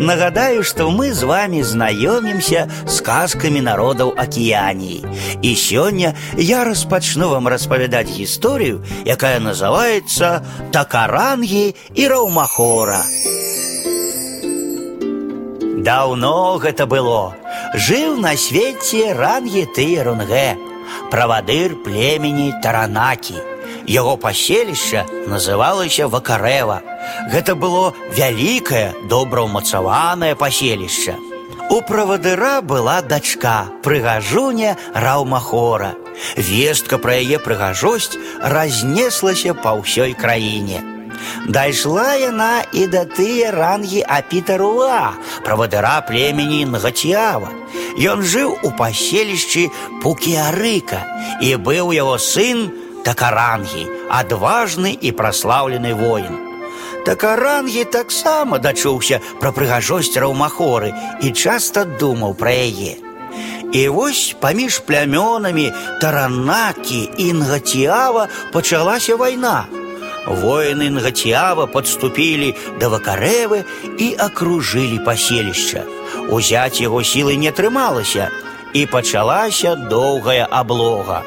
Нагадаю, что мы с вами знакомимся с сказками народов Океании. И сегодня я распочну вам распавядаць историю, якая называется Такаранги и Раўмахора. Давно это было. Жил на свете Раньеты Рунге, правадыр племени Таранаки. Его поселище называлось Вакарева – Гэта было вялікае, добраўмацаванае паселішча. У правадыра была дачка, прыгажуня раўмахора. Вестка пра яе прыгажосць разнеслася па ўсёй краіне. Дайшла яна і да тыя рангі апітаруа, правадыра племені Нгацява. Ён жыў у паселішчы Пукіарыка і быў яго сын Такарангі, адважны і праслаўлены воін. Такарангі таксама дачуўся пра прыгажосць раўмахоры і часта думаў пра яе. І вось паміж плямёнамі таранакі і Нгацява пачалася вайна. Воіны Нгацява падступілі да вакарэвы і акружылі паселішча. Узяць яго сілы не атрымалася, і пачалася доўгая аблога.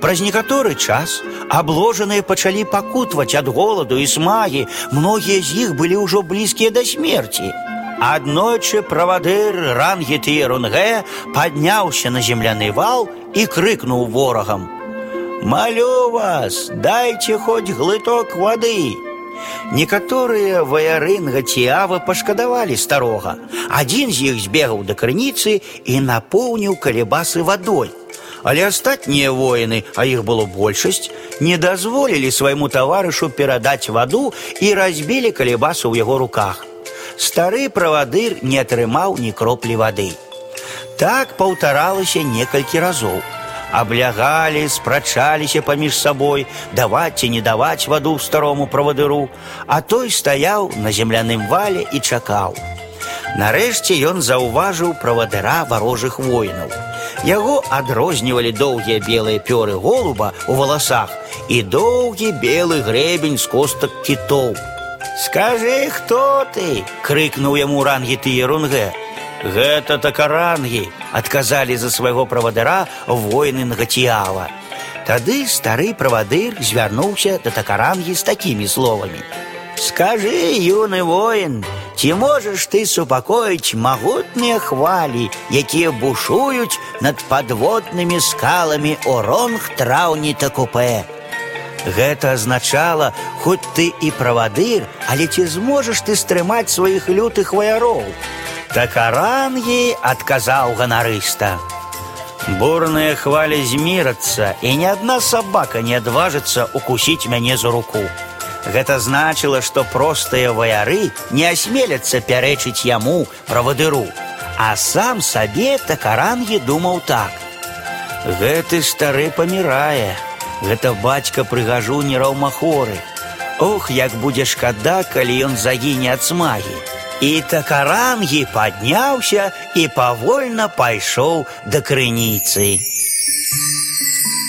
Праз некаторы час обложенные пачалі пакутваць ад голаду і смагі, многія з іх былі ўжо блізкія да смерці. Аднойчы правадыр рангеты Рунгэ падняўся на земляны вал і крыкнуў ворагам: « Малю вас, дайце хоць глыток вады. Некаторыя ваярынга ціава пашкадавалі старога. Адзін з іх збегаў да крыніцы і напоўніў калебасы вадой. Але астатнія воіны, а іх было большасць, не дазволілі свайму таварышу перадаць ваду і разбілі калебасу ў яго руках. Стары правадыр не атрымаў ні кроплі вады. Так паўтаралася некалькі разоў. Аблягалі, спрачаліся паміж сабой, даваць ці не даваць ваду старому правадыру, а той стаяў на земляным вале і чакаў. Нарэшце ён заўважыў правадыра варожых воінаў. Яго адрознівалі доўгія белыя пёры голуба ў валасах і доўгі белы грэбень з костак кітоў. Скажы, хто ты? — крыкнуў яму рангіты Ерунгэ. Гэта такарангі, адказалі за свайго правадыра воіны Нгаціява. Тады стары правадыр звярнуўся да такарангі з такімі словамі: « Скажы, юны воін, Ці можаш ты супакоіць магутныя хвалі, якія бушуюць над падводнымі скаламі оронг траўні та купе. Гэта азначала, хоць ты і правадыр, але ці зможаш ты стрымаць сваіх лютых ваяроў. Такарангі адказаў ганарыста. Бурныя хвалі змірацца, і ні адна сабака не адважыцца укусіць мяне за руку. Гэта значыла, што простыя ваяры не асмеляцца пярэчыць яму правадыру, а сам сабе такарангі думаў так: Гэты стары памірае, Гэта бацька прыгажу не раўмахоры. Ох, як будзе шкада, калі ён загіне ад смагі. І такарангі падняўся і павольна пайшоў да крыніцы.